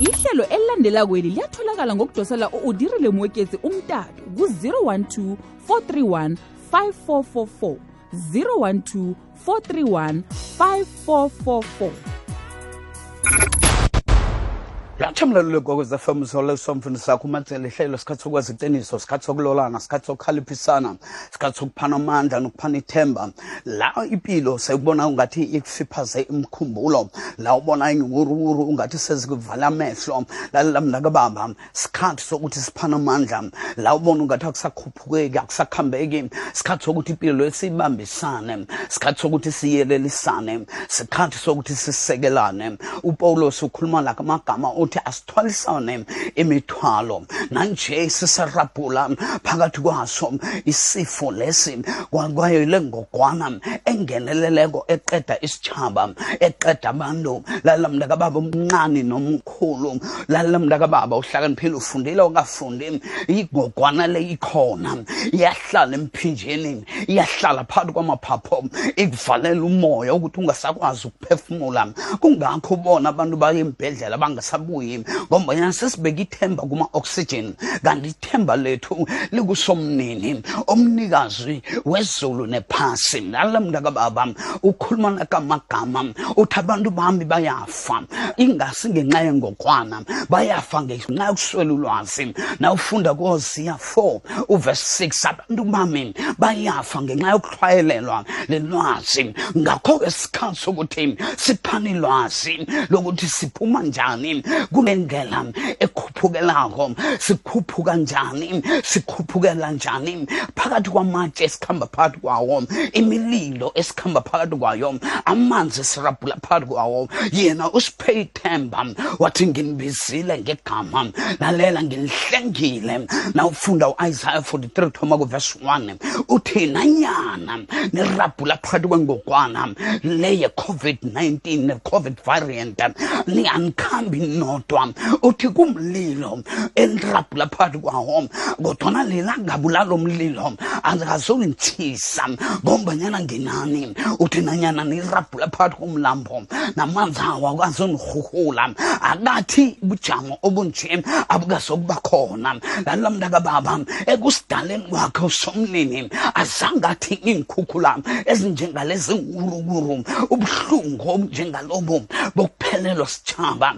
ihlelo elilandela kweli liyatholakala ngokudosela u-udirile mwekezi umtato ku-012 431 5444 012 431 5444 latshamlalule gokwez FM solo somfundo sakho umatsele ihlelo sikhathi sokwazi iqiniso sikhathi sokulolana sikhathi sokukhaliphisana sikhathi sokuphana amandla nokuphana ithemba. La impilo sayikubona ungathi ikufiphaze imkhumbulo la ubona ingwuruwuru ungathi sezikuvala amehlo. Lalela mnaka baba sikhathi sokuthi siphana amandla la ubona ungathi akusakhuphukeki akusakhambeki. Sikhathi sokuthi impilo siyibambisane sikhathi sokuthi siyelelisane sikhathi sokuthi sisekelane. Upawulos ukhuluma la amagama uthi asithwalisane imithwalo. Nanje sisarabhula phakathi kwaso isifo lesi kwayo le ngogwana engeneleleko eqeda isitshaba eqeda abantu. Lalela mntaka baba omncane nomkhulu lalela mntaka baba uhlakaniphile ufundile ongafundi igogwana le ikhona iyahlala emphinjeni iyahlala phakathi kwamaphapho ikuvalela umoya ukuthi ungasakwazi ukuphefumula. Kungakho ubona abantu baye embhedlela bangasabuyi ngombanyana sesibeka ithemba kuma-oxygen kanti ithemba lethu likusomnini omnikazi wezulu nephasi. Lalela mntaka baba ukhuluma nakamagama uthi abantu bami bayafa. Ingasi ngenxa yengogwana bayafa ngenxa yokuswela ulwazi nawufunda koziya 4 uvesi 6 abantu bami bayafa ngenxa yokuhlwayelelwa lelwazi. Ngakho-ke sikhathi sokuthi siphane ilwazi lokuthi siphuma njani kunendlela ekhuphukelako. Sikhuphuka njani? Sikhuphukela njani? Phakathi kwamatshe esikhamba phakathi kwawo imililo esikhamba phakathi kwayo amanzi esirabhula phakathi kwawo. Yena usiphe ithemba wathi nginibizile ngegama lalela nginihlengile nawufunda u-isaiah 43 thoma kuvesi 1 uthi nanyana nirabhula phakathi kwengokwana le ye-covid-19 ne-covid variant niyanikhambi nodwa uthi kumlilo enirabhula phakathi kwawo kodwana lelangabulalo mlilo akazongitshisa ngombanyana nginani uthi nanyana nirabhula phakathi komlambo namanzi awo akazonirhuhula akathi bujamo obunje abukazokuba khona. Lalela mntaka baba ekusidaleni kwakhe usomnini azange athi iinkhukhula ezinjengalezi ngurukuru ubuhlungu obunjengalobo bokuphelelwa sitshaba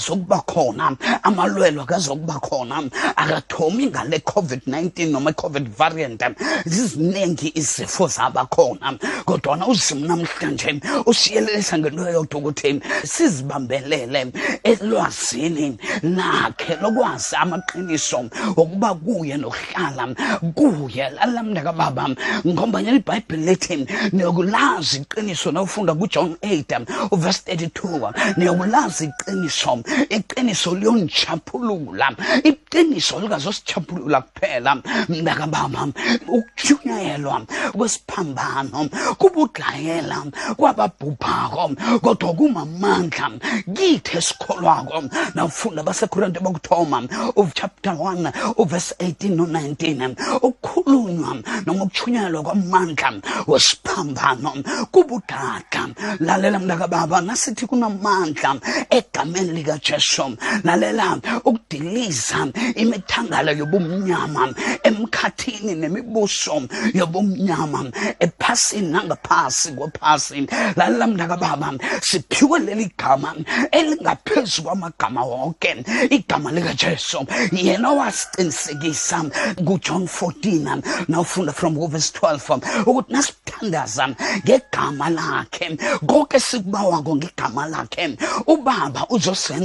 abukazokuba khona amalwelo akazokuba khona akathomi ngale covid-19 noma i-covid variant. Ziziningi izifo zabakhona. Kodwana uzimo namhlanje usiyelelisa ngento yodwa ukuthi sizibambelele elwazini lakhe lokwazi amaqiniso wokuba kuye nokuhlala kuye lalela mntaka baba. Ngombanyana ibhayibhile lethi niyokulazi iqiniso nawufunda kujohn 8 uvesi 32 niyokulazi iqiniso iqiniso liyondichaphulula iqiniso likazosichaphulula kuphela. Mntakabama ukutshunyayelwa kwesiphambano kubudlayela kwababhubhako kodwa kumamandla kithi esikholwako. Nawufunda basekorinte bokuthoma chapter 1 uvesi 18 no-19 ukukhulunywa noma ukutshunyayelwa kwamandla wesiphambano kubudada lalela mntakababa nasithi kunamandla egameni likajesu lalela ukudiliza imithangala yobumnyama emkhathini nemibuso yobumnyama ephasini nangaphasi kophasi lalela mntaka baba siphiwe leli gama elingaphezu kwamagama wonke. Igama likajesu yena wasiqinisekisa kujohn 14 nawufunda from verse 12 ukuthi nasithandaza ngegama lakhe konke sikubawako ngegama lakhe ubaba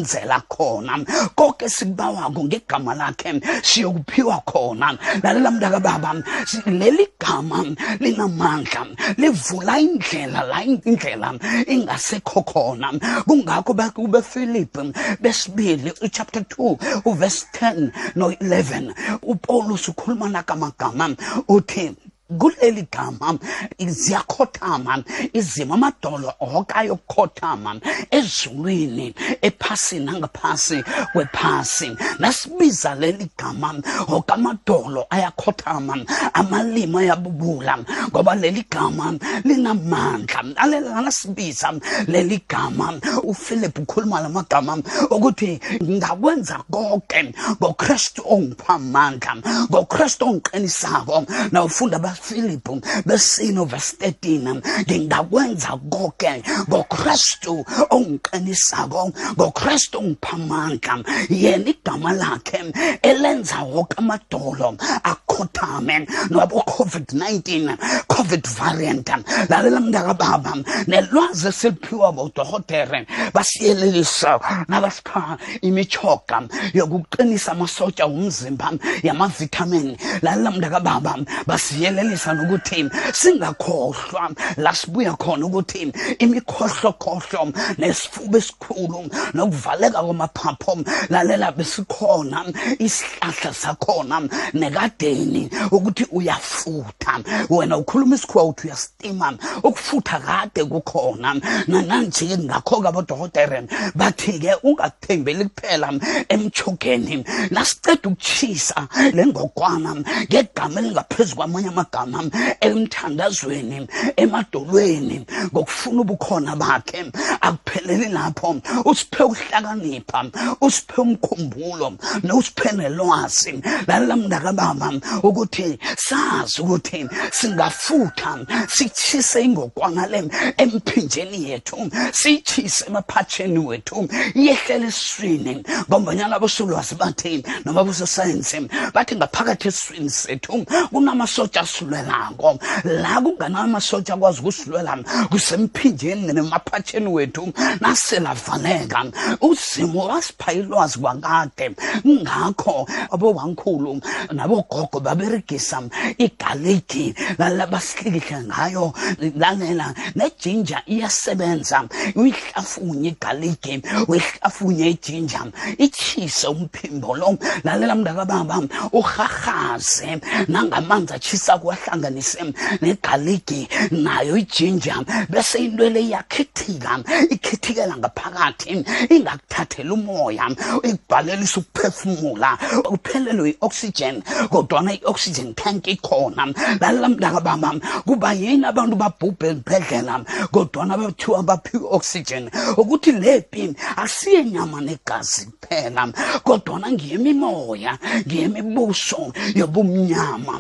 uzosenzela khona. Konke sikubawako ngegama lakhe siyokuphiwa khona. Lalela mntaka baba leli gama linamandla livula indlela la indlela ingasekho khona. Kungakho kubefilipi besibili uchapter 2 uvesi 10 no-11 upawulos ukhuluma nakamagama uthi kuleli gama ziyakhothama izimo amadolo onke ayokhothama ezulwini ephasini nangaphasi kwephasi. Nasibiza leli gama onke amadolo ayakhothama amalimi ayabubula ngoba leli gama linamandla. Alela nasibiza leli gama uphilip ukhuluma lamagama ukuthi ngakwenza konke ngokristu ongipha amandla ngokristu ongiqinisako nawufunda bafilipu besino verse 13 ngingakwenza konke ngokristu ongiqinisako ngokristu ongipha amandla yena igama lakhe elenza wonke amadolo akhothame. Noba covid-19 covid variant lalela mntakababa nelwazi esiliphiwa bodohotere basiyelelisa nabasipha imichoga yokuqinisa amasotsha omzimba yamavitamin lalela mntakababa basiyelelisa nokuthi singakhohlwa la sibuya khona ukuthi imikhohlokhohlo nesifuba esikhulu nokuvaleka kwamaphapho lalela besikhona isihlahla sakhona nekadeni ukuthi uyafutha. Wena ukhuluma isikhuwa uthi uyastima ukufutha kade kukhona. Nananje ngakho-ke abodokotere bathi-ke ungathembeli kuphela emchogeni nasiceda ukuchisa le ngokwana ngegama elingaphezu kwamanye amagama emthandazweni emadolweni ngokufuna ubukhona bakhe akupheleli lapho usiphe ukuhlakanipha usiphe umkhumbulo nosiphe nelwazi lalela mntakababa ukuthi sazi ukuthi singafutha sichise ingokwana le emphinjeni yethu siyichise emaphatsheni wethu yehlele eswini ngombanyana abosolwazi bathi noma bososayensi bathi ngaphakathi eswini sethu kunamasotsha asulelako la kunganamasotsha akwazi ukusilwela kusemphinjeni nemaphatsheni wethu. Naselavaleka uzimo wasipha ilwazi kwakade ngakho abobankhulu nabogogo baberegisa igaliki lalabasihlikihle ngayo. Lalela nejinja iyasebenza. Uyihlafunye igaliki uyihlafunye ijinja ichise umphimbo lo. Lalela mntakababa uhahaze nangamanzi achisa kuwahlanganise negaliki nayo ijinja bese into le iyakhithika ikhithikela ngaphakathi ingakuthathela umoya ikubhalelisa ukuphefumula uphelelwe i-oxygen kodwana i-oxygen tank ikhona lalela kuba yini abantu babhubhe ezibhedlela kodwana bathiwa baphiwe i-oxygen? Ukuthi lepi asiye nyama negazi kuphela kodwana ngiyemimoya ngiyemibuso yobumnyama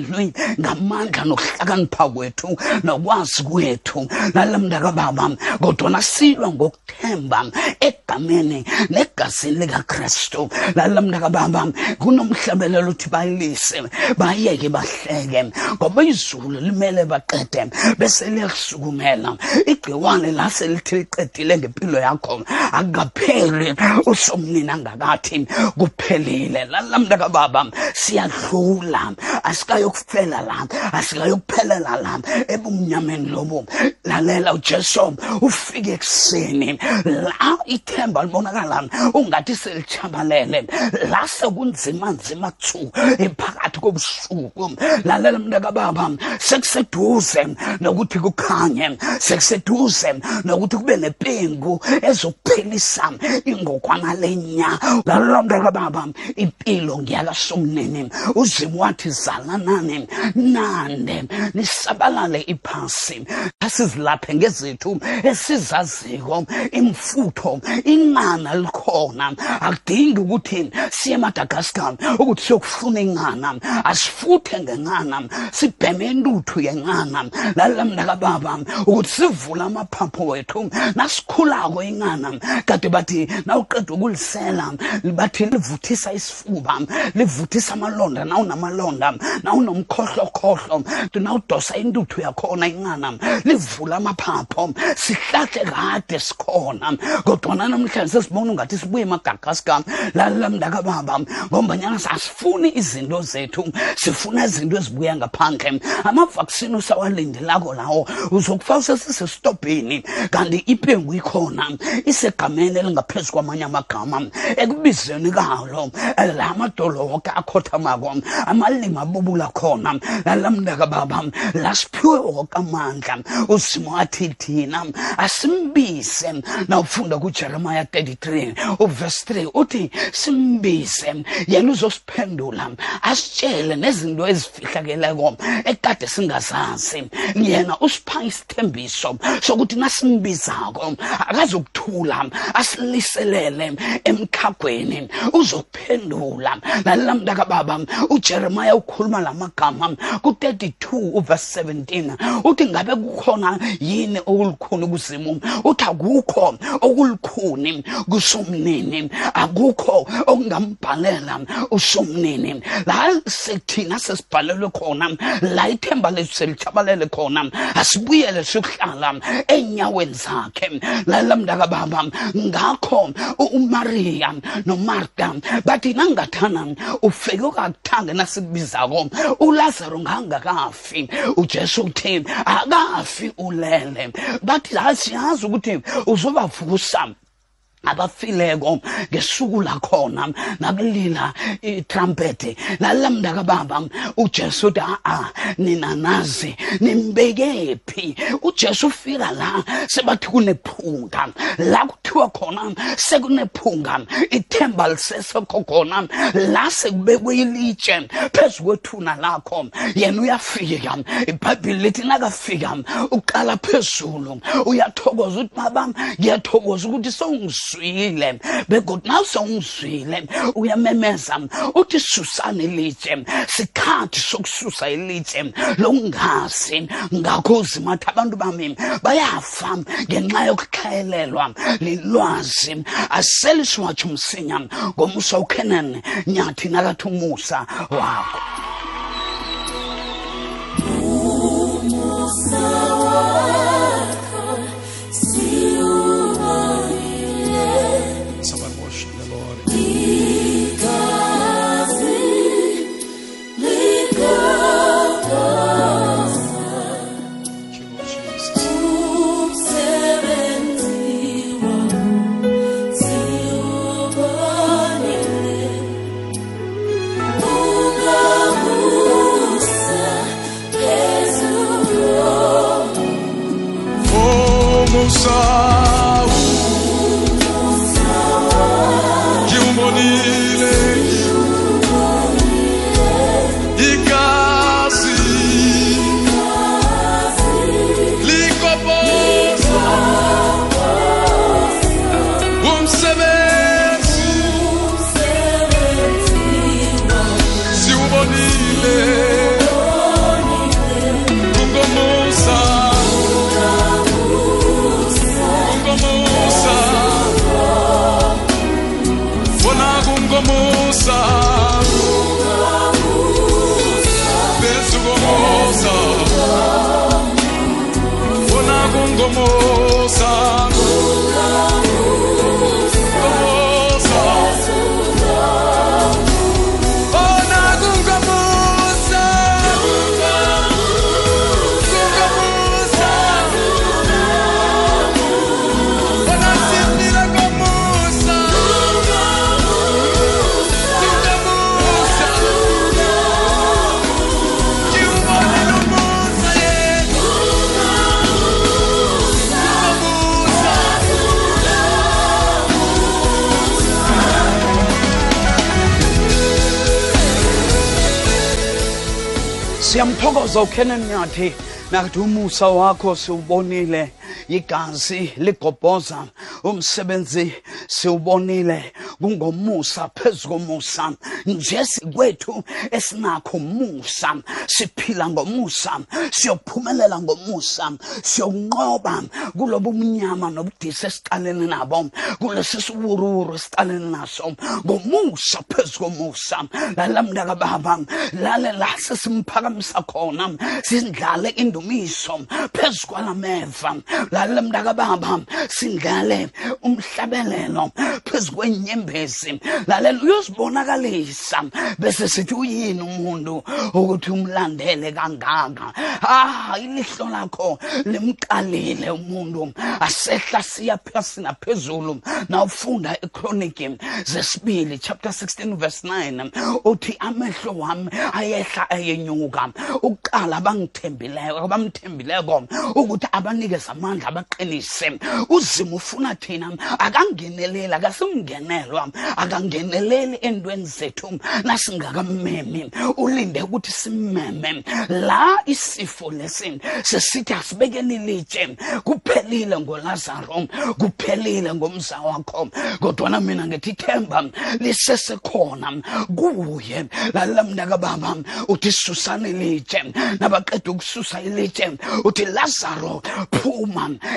esingayilwi ngamandla nokuhlakanipha kwethu nokwazi kwethu. Lalela mntakababa kodwana silwa ngokuthemba egameni negazini likakristu. Lalela mntakababa kunomhlabelelo uthi bayilise bayeke bahleke ngoba izulu limele baqede bese liyasukumela. Igciwane lase lithi liqedile ngempilo yakho akukapheli usomnini angakathi kuphelile. Lalela mntakababa siyadlula asikayokufela la asikayokuphelela la ebumnyameni lobo lalela ujesu ufike ekuseni. La ithemba libonakala ungathi selitshabalele. La sekunzima nzima thu ephakathi kobusuku. Lalela mntakababa sekuseduze nokuthi kukhanye sekuseduze nokuthi kube nepengu ezokuphelisa ingokwana lenya. Lalela mntakababa impilo ngiyakasomnini uzimo wathi zalanani nande nisabalale iphasi. Asizilaphe ngezethu esizaziko imfutho inqana likhona. Akudingi ukuthi siye emadagaskar ukuthi siyokufuna inqana. Asifuthe ngenqana sibheme intuthu yenqana. Lalela mntakababa ukuthi sivule amaphapho wethu nasikhulako inqana. Kade bathi nawuqeda ukulisela bathi livuthisa isifuba livuthisa amalonda nawunamalonda nawunomkhohlokhohlo nawudosa intuthu yakhona inqana livula amaphapho. Sihlahle kade sikhona. Kodwana namhlanje sesibona ungathi sibuye emagagaska lalela mntakababa ngombanyana asifuni izinto zethu. Sifuna izinto ezibuya ngaphandle. Amavaksini usawalindelako lawo uzokufa usesisestobheni kanti ipengu ikhona. Isegameni elingaphezu kwamanye amagama. Ekubizeni kalo la madolo woke akhothamako amalimi siyabubula khona. Lalamndaka baba lasiphiwe woke amandla. Uzimo athi thina asimbise. Nawufunda kujeremiya 33 uvesi 3 uthi simbise. Yena uzosiphendula asitshele nezinto ezifihlakeleko ekade singazazi. Yena usipha isithembiso sokuthi nasimbizako akazokuthula asiliselele emkhagweni uzokuphendula lalela mntaka baba ujeremiya ukhuluma la magama ku-32 uvesi 17 uthi ngabe kukhona yini okulukhuni kuzimu uthi akukho okulukhuni kusomnini akukho okungambhalela usomnini la sethina sesibhalelwe khona la ithemba lethu selithabalele khona asibuyele siyokuhlala enyaweni zakhe. Lalela mntaka baba ngakho umariya nomarta bathi nangathana ufike kakuthange nasikubizako ulazaro ngangakafi ujesu uthi akafi ulele. Bathi la siyazi ukuthi uzobavusa abafileko ngesuku lakhona nakulila itrumpet lalela mndaka baba ujesu uthi a nina nazi nimbekephi ujesu ufika la sebathi kunephunga la kuthiwa khona sekunephunga ithemba lisesekho khona la sekubekwe ilitshe phezu kwethuna lakho. Yena uyafika ibhayibhile lithi nakafika uqala phezulu uyathokoza ukuthi baba ngiyathokoza ukuthi sewungis ungizwile begodwa nawe sewungizwile uyamemeza uthi susani ilitshe sikhathi sokususa ilitshe lokungazi ngakho uzimathi abantu bami bayafa ngenxa yokuhlayelelwa lilwazi asele siwatsho umsinya ngomusa ukhenan nyathi nakathi umusa wakho. Siyamthokoza ukhenan nyathi. Nakuthi umusa wakho siwubonile igazi ligobhoza umsebenzi siwubonile kungomusa phezu komusa. Nje sikwethu esinakho umusa siphila ngomusa siyophumelela ngomusa siyokunqoba kulobu umnyama nobudisi esiqalene nabo kulesi siwuruwuru esiqalene naso. Ngomusa phezu komusa. Lalela mntaka baba lale la sesimphakamisa khona sidlale indumiso phezu kwalameva. Lalela mntaka baba sidlale umhlabelelo phezu kwenyembezi. Lalela uyozibonakalisa bese sithi uyini umuntu ukuthi umlandele kangaka? Ah ilihlo lakho limqalile umuntu. Asehla siya phasi naphezulu. Nawufunda echroniki zesibili chapter 16 verse 9 uthi amehlo wami ayehla ayenyuka. Ukuqala abangithembileyo abamthembileko ukuthi abanikeze amandla abaqinise uzima ufuna thina. Akangeneleli akasimngenelwa akangeneleli endweni zethu. Nasingakamemi ulinde ukuthi simmeme. La isifo lesi sesithi asibekeni litshe kuphelile ngolazaro. Kuphelile ngomza wakho. Kodwana mina ngithi ithemba lisesekhona. Kuye. Lalela mntaka baba uthi susani ilitshe nabaqeda ukususa ilitshe uthi lazaro phuma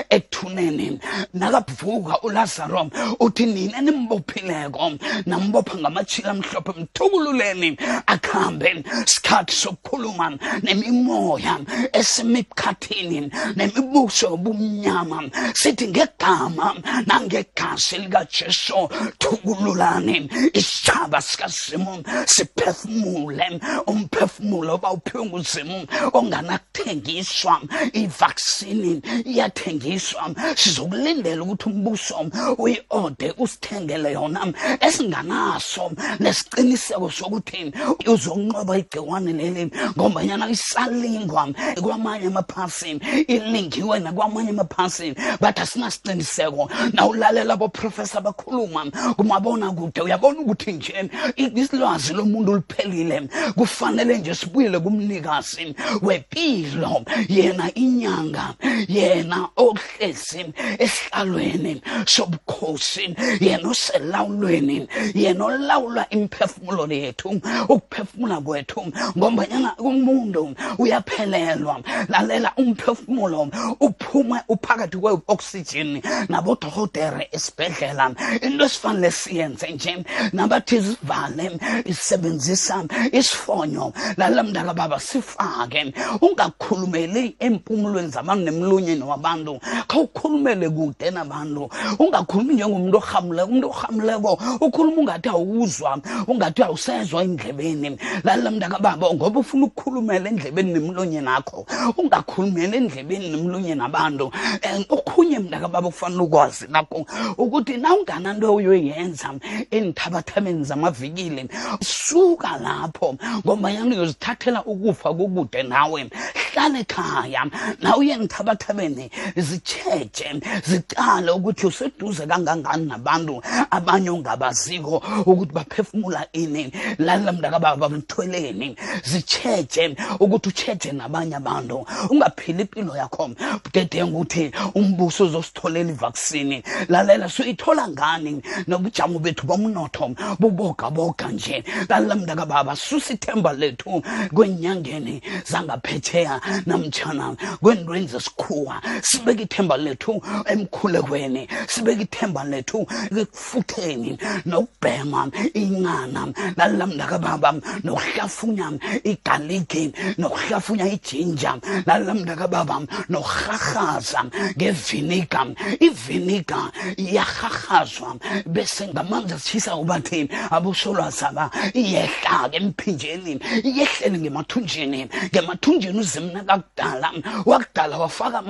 ethuneni. Nakavuka ulazaro uthi nina nimbophileko. Nambopha ngamatshila amhlophe mthukululeni akuhambe sikhathi sokukhuluma nemimoya esemikhathini nemibuso yobumnyama. Sithi ngegama nangegazi likajesu thukululani. Isitshaba sikazimu siphefumule umphefumulo nguzimu onganakuthengiswa ivaksini iyathengiswa sizokulindela ukuthi umbuso uyi-ode usithengele yona esinganaso nesiqiniseko sokuthi uzonqoba igciwane leli ngombanyana isalingwa kwamanye amaphasi ilingiwe nakwamanye amaphasi bathi asinasiqiniseko. Nawulalela aboprofesa bakhuluma kumabona kude uyabona ukuthi nje isilwazi lomuntu liphelile. Kufanele nje sibuyele kumnikazi wempilo yena inyanga yena ohlezi esihlalweni sobukhosi yena oselawulweni yena olawula imphefumulo yethu ukuphefumula kwethu. Ngombanyana umuntu uyaphelelwa lalela umphefumulo uphuma uphakathi kwe-oxygen nabodokotere esibhedlela. Into esifanele siyenze nje nabathi sivale isebenzisa isifonyo lalela mntaka baba sifake. Ungakhulumeli empumulweni zabantu nemlonyeni wabantu khawukhulumele kude nabantu. Ungakhulumi njengomuntu orhamuleko umuntu orhamuleko ukhuluma ungathi awuzwa ungathi awusezwa endlebeni. Lalela mntaka baba ngoba ufuna ukukhulumela endlebeni nemlonyeni akho ungakhulumeli endlebeni nemlonyeni abantu um okhunye mntaka baba kufanele ukwazi nakho ukuthi na ungananto uyoyenza enthabathabeni zamavikili suka lapho ngombanyana uyozithathela ukufa kokude nawe. Hlala ekhaya na uye ngithabathabeni zitsheje ziqale ukuthi useduze kangangani nabantu abanye ongabaziko ukuthi baphefumula ini lalela mntakababa bamthweleni. Zitsheje ukuthi utsheje nabanye abantu ungaphili impilo yakho. Budedenga ukuthi umbuso uzositholela ivaksini. Lalela suyithola ngani? Nobujamo bethu bomnotho bubogaboga nje. Lalela mntakababa susa ithemba lethu kwenyangeni zangaphetsheya namtshana kwendweni zesikhuwa. Sibeke ithemba lethu emkhulekweni sibeke ithemba lethu ekufutheni nokubhema incana lalela mntakababa nokuhlafunya igaliki nokuhlafunya ijinja lalela mntakababa nokurharhaza ngeviniga. Iviniga iyarharhazwa bese ngamanzi asitshisa ubathi abosolwazaba iyehla-ke emphinjeni iyehlele ngemathunjini. Ngemathunjini uzimna kakudala wakudala wafaka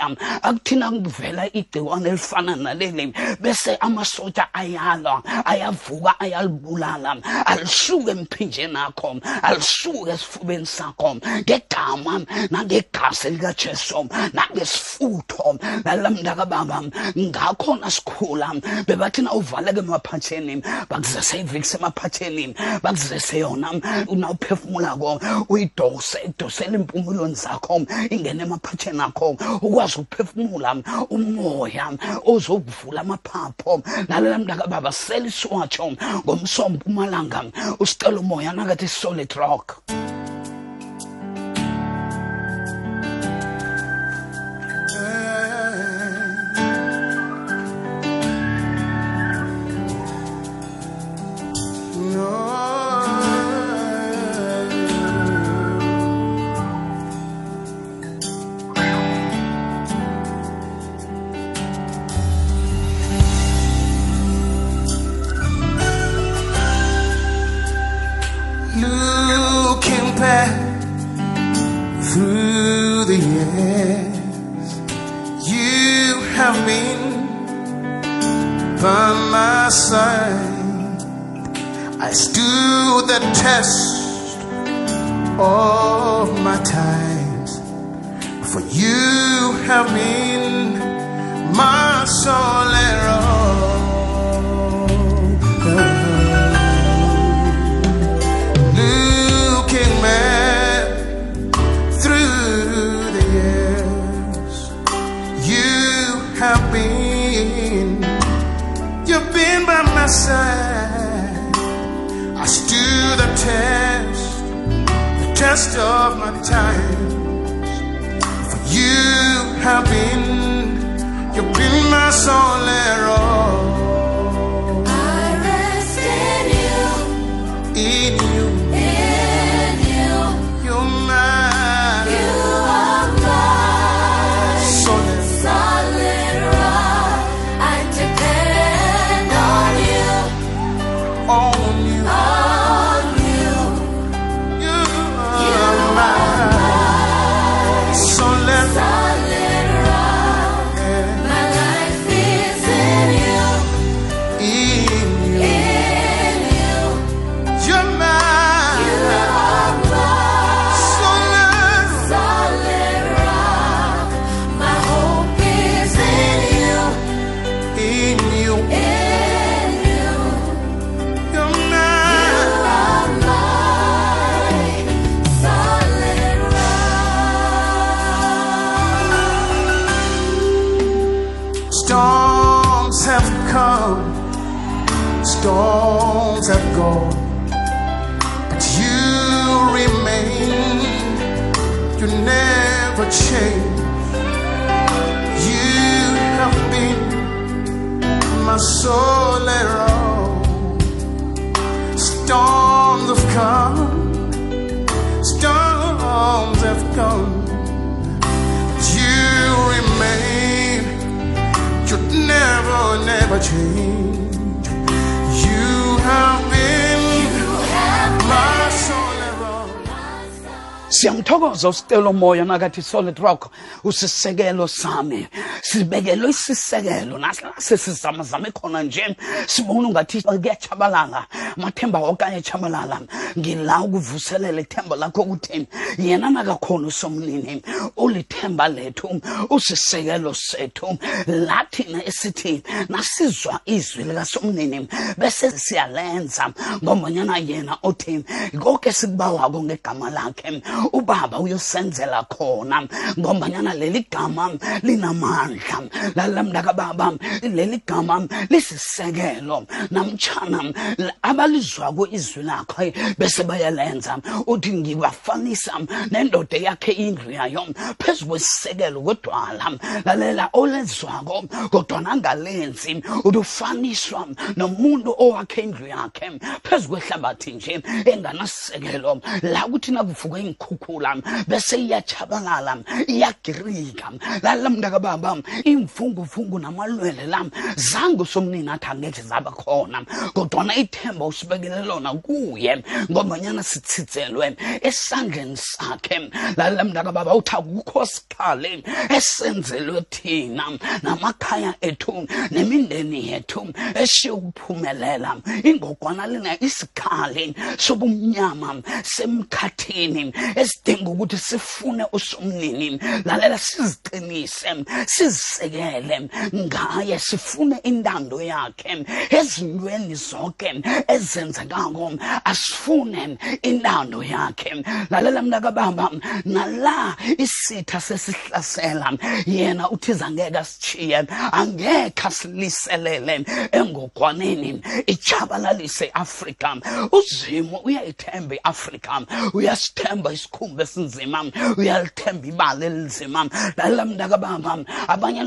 amasotsha akuthina kuvela igciwane elifana naleli bese amasotsha ayalwa ayavuka ayalibulala. Alisuke emphinjeni akho alisuke esifubeni sakho. Ngegama nangegazi likajesu nangesifutho. Lalela mntakababa ngakho nasikhula bebathi na uvaleke emaphatsheni bakuzese ivikisi emaphatsheni bakuzese yona. Nawuphefumulako uyidose idosele empumulweni zakho ingene emaphatsheni akho. Ukwazi ukuphefumula umoya ozokuvula amaphapho. Lalela mntakababa sele isiwatsho ngomsompumalanga usicela umoya nakathi solid rock. Side. I stood the test, the test of my time. For you have been, you've been my solero. I rest in you, In you, in siyamthokoza usicelo moya nakathi solid rock usisekelo sami. Sibekelwe isisekelo. Nase sizamazame khona nje. Sibona ungathi kuyachabalala. Amathemba okanye echabalala ngila ukuvuselela ithemba lakho ukuthi yena nakakhona usomnini ulithemba lethu usisekelo sethu. Lathina esithi nasizwa izwi likasomnini bese siyalenza. Ngombanyana yena uthi konke sikubawako ngegama lakhe ubaba uyosenzela khona ngombanyana leli gama linamandla. Lalamndakababa leli gama lisisekelo. Namtshana abalizwako izwi lakhe bese bayalenza uthi ngibafanisa nendoda yakhe indlu yayo phezu kwesisekelo kodwala. Lalela olezwako kodwana angalenzi uthi ufaniswa nomuntu owakhe indlu yakhe phezu kwehlabathi nje enganasisekelo la kuthi nakuvuka iinkhukhula bese iyachabalala iyagirika. Lala mntakababa imvunguvungu namalwele lam zange usomnini athi angekhe zaba khona. Kodwana ithemba usibekele lona kuye. Ngobanyana sitsitselwe esandleni sakhe. Lala mntakababa uthi akukho sikhali esenzelwe thina. Namakhaya ethu nemindeni yethu eshiye ukuphumelela ingogwana lena isikhali sobumnyama semkhathini esidinga ukuthi sifune usomnini. Lalela siziqinise sizisekele. Ngaye sifune intando yakhe. Ezintweni zonke ezenzekako asifune intando yakhe. Lalela mntakababa nala isitha sesihlasela yena uthiza angeke asitshiye angekhe asiliselele engogwaneni. Ichabalalise iafrika uzimo uyayithemba iafrika. Uyasithemba isikhumba esinzima uyalithemba ibala elinzima lalela mntakababa abanye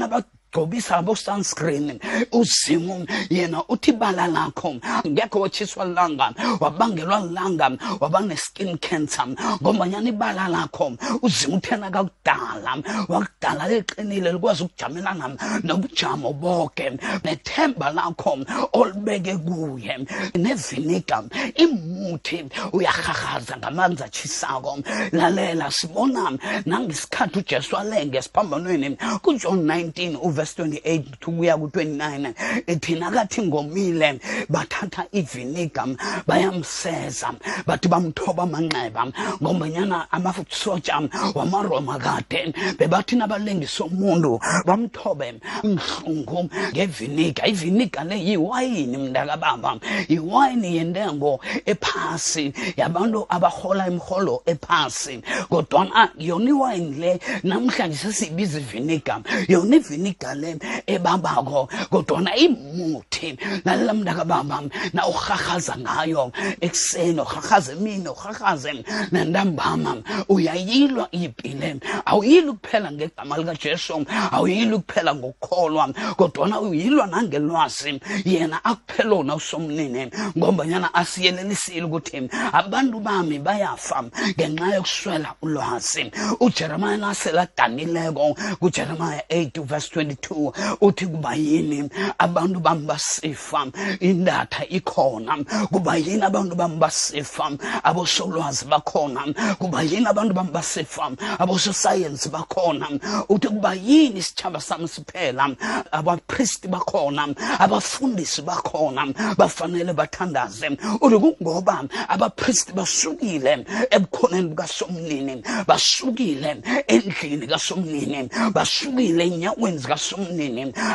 gcobisa abo-sunscreen uzimu yena uthi ibala lakho ngekho watshiswa lilanga wabangelwa lilanga waba ne-skin cancer ngombanyana ibala lakho uzimu uthena kakudala wakudala liqinile likwazi ukujamelana nobujamo boke nethemba lakho olibeke kuye neviniga imuthi uyarharhaza ngamanzi atshisako lalela sibona nangesikhathi ujesu alenge esiphambanweni kujohn 19 uvesi 28 kuya ku-29 thina kathi ngomile bathatha iviniga bayamseza bathi bamthoba amanxeba ngombanyana amasotsha wamaroma kade bebathi nabalengisa umuntu bamthobe mhlungu ngeviniga. Iviniga le yiwayini mntakababa yiwayini yentengo ephasi yabantu abarhola imrholo ephasi. Kodwana yona iwayini le namhlanje sesiyibiza iviniga. Yona iviniga le ebabako kodwana imuthi lalela mntakababa na urharhaza ngayo ekuseni urharhaze emini urharhaze nantambama uyayilwa ipile. Awuyili kuphela ngegama likajesu awuyili kuphela ngokukholwa kodwana uyilwa nangelwazi. Yena akuphelona usomnini ngombanyana asiyelelisile ukuthi abantu bami bayafa ngenxa yokuswela ulwazi. Ujeremiya nasele adanileko kujeremiya 8 verse 22 uthi kuba yini? Abantu bami basifa indatha ikhona. Kuba yini abantu bami basifa? Abosolwazi bakhona. Kuba yini abantu bami basifa? Abososayensi bakhona. Uthi kuba yini isitshaba sami siphela? Abapristi bakhona abafundisi bakhona bafanele bathandaze. Uthi kungoba abapristi basukile ebukhoneni bukasomnini basukile endlini kasomnini basukile enyaweni zikasomnini.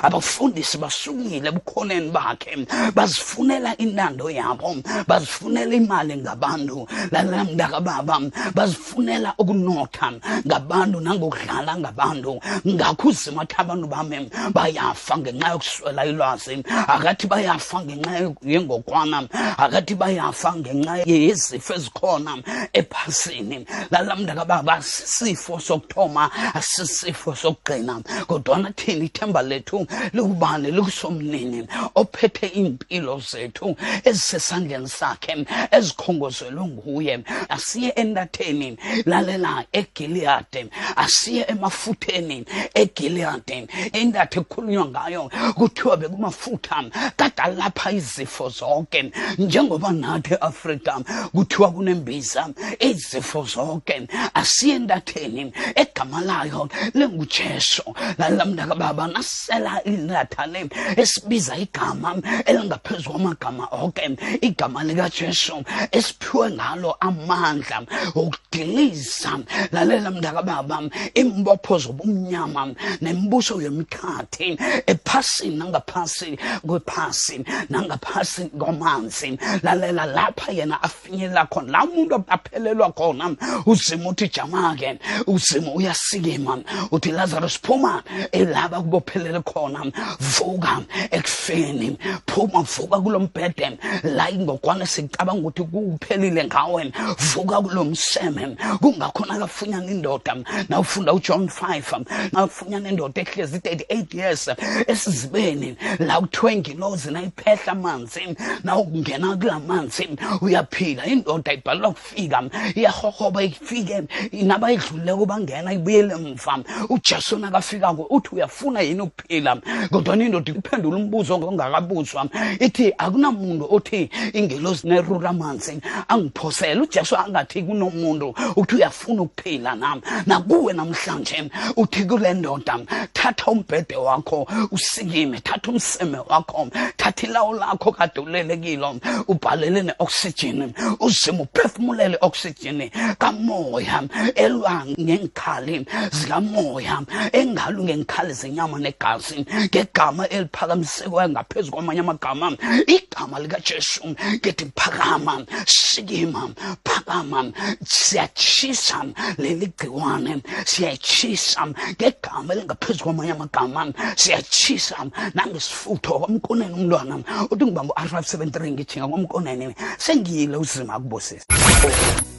Abafundisi basukile ebukhoneni bakhe. Bazifunela intando yabo bazifunela imali ngabantu lalela mntakababa bazifunela ukunotha ngabantu nangokudlala ngabantu. Ngakho uzima athi abantu bami bayafa ngenxa yokuswela ilwazi. Akathi bayafa ngenxa yengokwana akathi bayafa ngenxa yezifo ezikhona ephasini. Lalela mntakababa sisifo sokuthoma asisifo sokugcina. Kodwana thina ithemba lethu likubani likusomnini ophethe iimpilo zethu ezisesandleni sakhe ezikhongozelwe nguye. Asiye endatheni lalela egiliyade asiye emafutheni egiliyade indatha ekhulunywa ngayo kuthiwa bekumafutha kade alapha izifo zonke. Njengoba nathi eafrika kuthiwa kunembiza izifo zonke. Asiye endatheni egama layo lingujesu. Lalela mntakababa nasela indatha le esibiza igama elingaphezu kwamagama onke. Igama likajesu esiphiwe ngalo amandla okudiliza lalela mntakababa imbopho zobumnyama nembuso yemkhathi ephasini nangaphasi kwephasi nangaphasi kwamanzi lalela lapha yena afinyelela khona la umuntu aphelelwa khona. Uzima uthi jama-ke uzima uyasikima uthi lazarus phuma. Elaba kubophelele khona vuka ekufeni. Phuma vuka kulo mbhede. La ingokwana sicabanga ukuthi kuphelile ngawe. Vuka kulo mseme. Kungakhona kafunyana indoda. Nawufunda ujohn 5 nawufunyana indoda ehlezi 38 years esizibeni. La kuthiwa ingilozi nayiphehla amanzi. Nawungena kula manzi uyaphila. Indoda ibhalelwa kufika iyahohoba ifike nabayidluleko bangena ibuyele mva ujesu nakafikako uthi uyafuna yini ukuphila? Kodwana indoda iphendula umbuzo ongakabuzwa ithi akunamuntu othi ingelozi nerura amanzi angiphosele. Ujesu angathi kunomuntu uthi uyafuna ukuphila nami nakuwe namhlanje uthi kule ndoda thatha umbhede wakho usikime thatha umseme wakho thatha ilawo lakho kade ulelekilo ubhalele ne-oxygen uzima uphefumulele i-oxygen kamoya elwa ngenkhali zikamoya engalu ngenkhali zenyama negazi ngegama eliphakamisekiweyo ngaphezu kwamanye amagama. Igama likajesu ngithi phakama sikima phakama siyatshisa leli gciwane siyayitshisa ngegama elingaphezu kwamanye amagama. Siyatshisa nangesifutho kwamkoneni umntwana. Uthi ngibamba u-r573 ngijhinga kwamkoneni. Sengiyile uzima kubosisa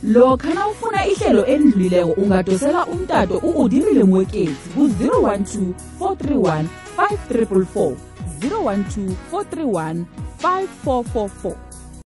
lokha nawufuna ukubona ihlelo elidlulileko ungadosela umtato u-udirile mwekezi ku-012 431 5444 012 431 5444